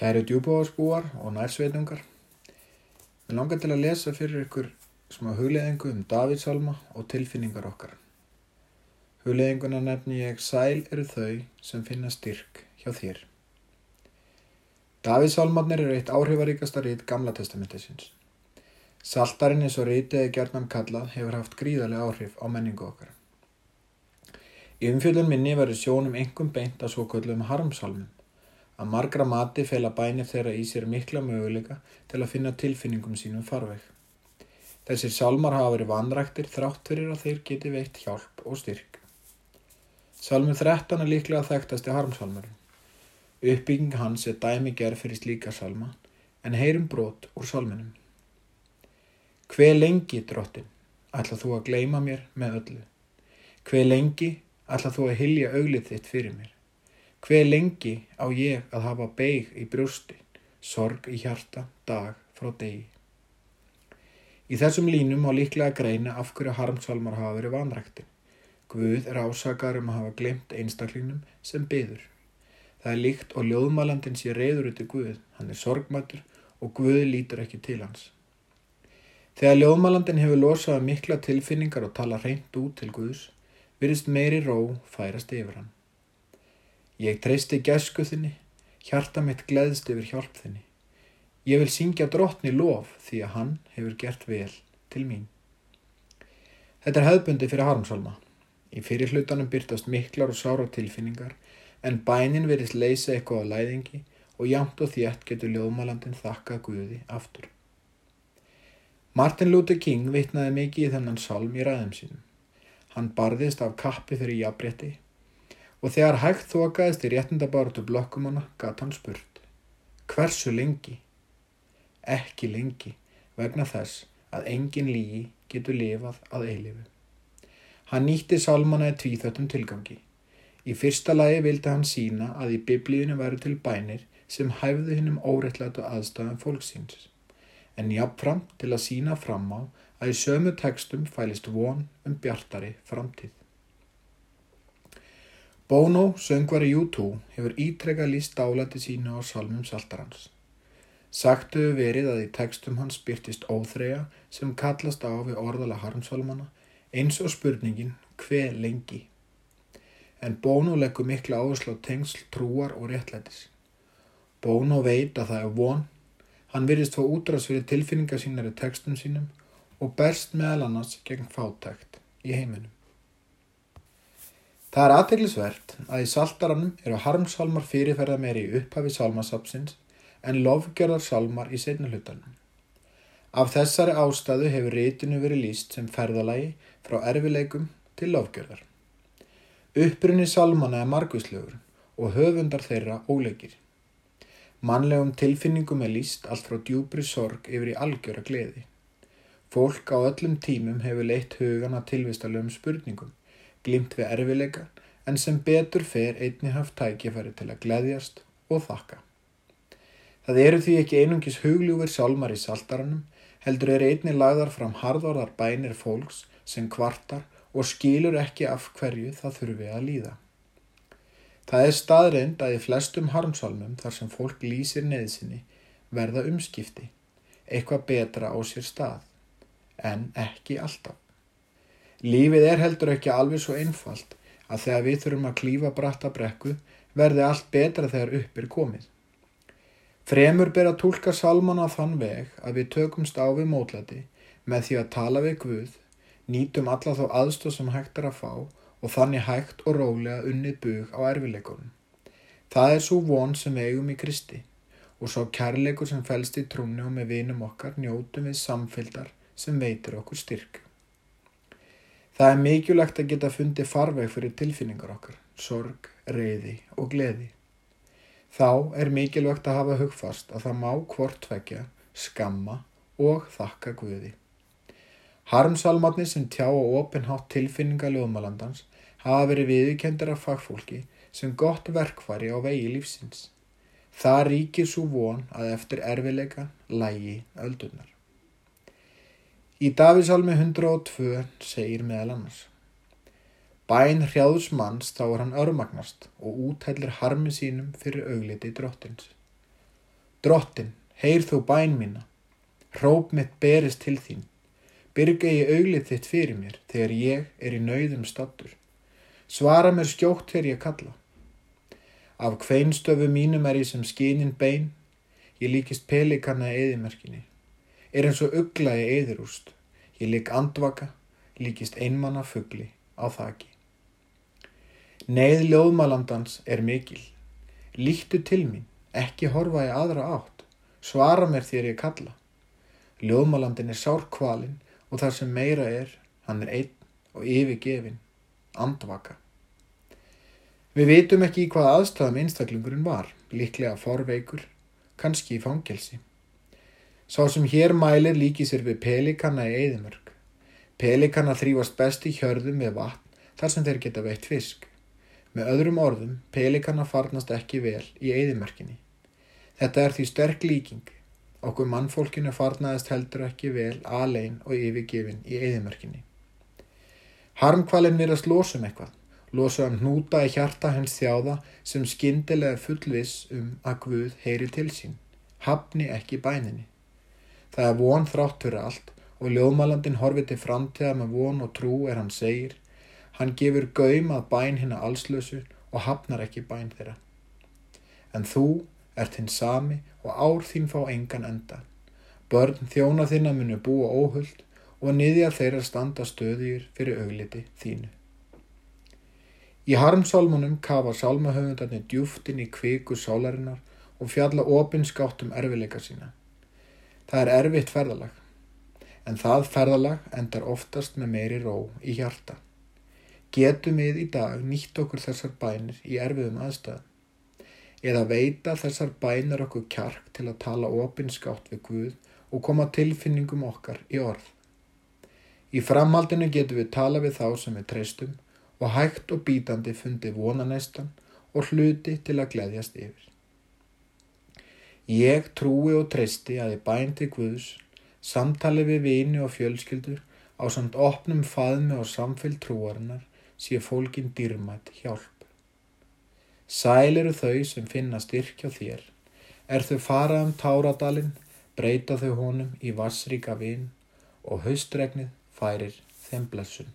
Kæri djúbáðarsbúar og nærsveitungar, við langar til að lesa fyrir ykkur smá hugleðingu um Davíðsalma og tilfinningar okkar. Hugleðinguna nefni ég Sæl eru þau sem finna styrk hjá þér. Davíðsalmarnir eru eitt áhrifaríkasta rít Gamla testamentisins. Saltarinn eins og rítið eða gerðnam kallað hefur haft gríðarlega áhrif á menningu okkar. Í umfjöldun minni verður sjónum engum beint að svo köllum harmsalmum að margra mati fela bænir þeirra í sér mikla möguleika til að finna tilfinningum sínum farveg. Þessir salmar hafa verið vanræktir þrátt fyrir að þeir geti veitt hjálp og styrk. Salmur 13 er líklega þekktasti harmsalmurinn. Uppbygging hans er dæmi gerð fyrir slíka salma en heyrum brot úr salminum. Hve lengi, drottin, ætla þú að gleima mér með öllu? Hve lengi ætla þú að hilja auglið þitt fyrir mér? Hve lengi á ég að hafa beig í brjósti, sorg í hjarta, dag frá degi? Í þessum línum á líklega greina af hverju harmsalmar hafa verið vanrækti. Guð er ásakar um að hafa glemt einstaklingnum sem byður. Það er líkt og ljóðmalandin sé reyður út í Guð, hann er sorgmættur og Guð lítur ekki til hans. Þegar ljóðmalandin hefur losað mikla tilfinningar og tala reynd út til Guðs, virðist meiri ró færast yfir hann. Ég treysti gæsku þinni, hjarta mitt gleðst yfir hjálp þinni. Ég vil syngja drottni lof því að hann hefur gert vel til mín. Þetta er hefðbundi fyrir harmsalma. Í fyrir hlutanum byrtast miklar og sára tilfinningar en bænin verðist leysa eitthvað á læðingi og jamt og þétt getur ljóðmalandin þakka Guði aftur. Martin Luther King vitnaði mikið í þennan salm í ræðum sínum. Hann barðist af kappi fyrir jafnrétti og þegar hægt þokaðist í réttindabáratu blokkumanna gatt hann spurt. Hversu lengi? Ekki lengi vegna þess að engin lígi getur lifað að eilifu. Hann nýtti salmana í tvíþöttum tilgangi. Í fyrsta lagi vildi hann sína að í biblíunum veru til bænir sem hæfðu hinnum órettlætu aðstæðan fólksins, en jáfnfram til að sína fram á að í sömu tekstum fælist von um bjartari framtíð. Bono, söngvari U2, hefur ítrekka líst dálæti sínu á salmum saltarans. Sagtuðu verið að í tekstum hans byrtist óþreja sem kallast á við orðala harmsalmana eins og spurningin hver lengi. En Bono leggur mikla áherslu á tengsl, trúar og réttlætis. Bono veit að það er von, hann virðist fá útráðs fyrir tilfinningar sínar í tekstum sínum og berst meðal annars gegn fátækt í heiminum. Það er aðteglisvert að í saltaranum eru harmsalmar fyrirferða meiri í upphafi salmasapsins en lofgjörðar salmar í setna hlutanum. Af þessari ástæðu hefur reytinu verið líst sem ferðalagi frá erfileikum til lofgjörðar. Upprunni salmana er margvíslegur og höfundar þeirra óleikir. Mannlegum tilfinningum er líst allt frá djúbri sorg yfir í algjöra gleði. Fólk á öllum tímum hefur leitt hugan að tilvistalöfum spurningum, glimt við erfileika, en sem betur fer einni haft tækifæri til að gleðjast og þakka. Það eru því ekki einungis hugljúfur sálmar í saltaranum, heldur er einni lagðar fram harðorðar bænir fólks sem kvartar og skilur ekki af hverju það þurfi að líða. Það er staðreind að í flestum harmsálmum þar sem fólk lýsir neðsinni verða umskipti, eitthvað betra á sér stað, en ekki alltaf. Lífið er heldur ekki alveg svo einfalt að þegar við þurfum að klífa bratta brekku verði allt betra þegar upp er komið. Fremur ber að tólka salman á þann veg að við tökumst á við mótlati með því að tala við Guð, nýtum alla þá aðstóð sem hægt er að fá og þannig hægt og rólega unnið bug á erfileikunum. Það er svo von sem eigum í Kristi og svo kærleikur sem fælst í trúni og með vinum okkar njótum við samfélgdar sem veitir okkur styrk. Það er mikilvægt að geta fundið farveg fyrir tilfinningar okkar, sorg, reyði og gleði. Þá er mikilvægt að hafa hugfast að það má hvort vekja, skamma og þakka Guði. Harmsalmatni sem tjá og opinhátt tilfinninga ljóðmalandans hafa verið viðkendir af fagfólki sem gott verkfari á vegi lífsins. Það ríkir svo von að eftir erfileika lægi öldurnar. Í Davísalmi 102 segir meðal annars Bæn hrjáðs manns þá er hann örmagnast og úthellir harmi sínum fyrir augliti drottins. Drottin, heyr þú bæn mína. Hróp mitt berist til þín. Byrga ég auglið þitt fyrir mér þegar ég er í nauðum stattur. Svara mér skjótt þegar ég kalla. Af kveinstöfu mínum er ég sem skinin bein. Ég líkist pelikanna í eðimerkinni. Er eins og ugla í eðirúst. Ég lík andvaka, líkist einmanna fuggli á þaki. Neið ljóðmalandans er mikil. Líktu til mín, ekki horfa í aðra átt. Svara mér þér ég kalla. Ljóðmalandin er sárkvalin og það sem meira er, hann er einn og yfirgefin, andvaka. Við veitum ekki í hvað aðstæðum einstaklingurinn var, líklega forveikur, kannski í fangelsi. Sá sem hér mælir líki sér við pelikanna í eðimörg. Pelikanna þrýfast best í hjörðum með vatn þar sem þeir geta veitt fisk. Með öðrum orðum, pelikanna farnast ekki vel í eðimörkinni. Þetta er því sterk líking. Okkur mannfólkinu farnaðist heldur ekki vel alein og yfirgefin í eðimörkinni. Harmkvalin verðast losum eitthvað. Losa um hnúta í hjarta hens þjáða sem skindilega fullvis um að Guð heyri til sín. Hafni ekki bæninni. Það er von þrátt fyrir allt og ljóðmalandin horfið til framtíða með von og trú er hann segir. Hann gefur gaum að bæn hérna allslösu og hafnar ekki bæn þeirra. En þú ert hinn sami og ár þín fá engan enda. Börn þjóna þinna munu búa óhullt og niðja þeirra standa stöðjur fyrir augliti þínu. Í harmsálmunum kafa sálmahöfundarnir djúftin í kviku sálarinnar og fjalla opinskátt um erfileika sína. Það er erfitt ferðalag, en það ferðalag endar oftast með meiri ró í hjarta. Getum við í dag nýtt okkur þessar bænir í erfiðum aðstæðum? Eða veita þessar bænir okkur kjark til að tala opinskátt við Guð og koma tilfinningum okkar í orð? Í framhaldinu getum við tala við þá sem við treystum og hægt og bítandi fundi vonanæstan og hluti til að gleyðjast yfir. Ég trúi og treysti að ég bænti Guðs, samtali við vini og fjölskyldur á samt opnum faðmi og samfél trúarinnar sé fólkin dýrmætt hjálp. Sæl eru þau sem finna styrkja þér, er þau farað um táradalinn, breyta þau honum í vassríka vin og haustregnið færir þeim blessun.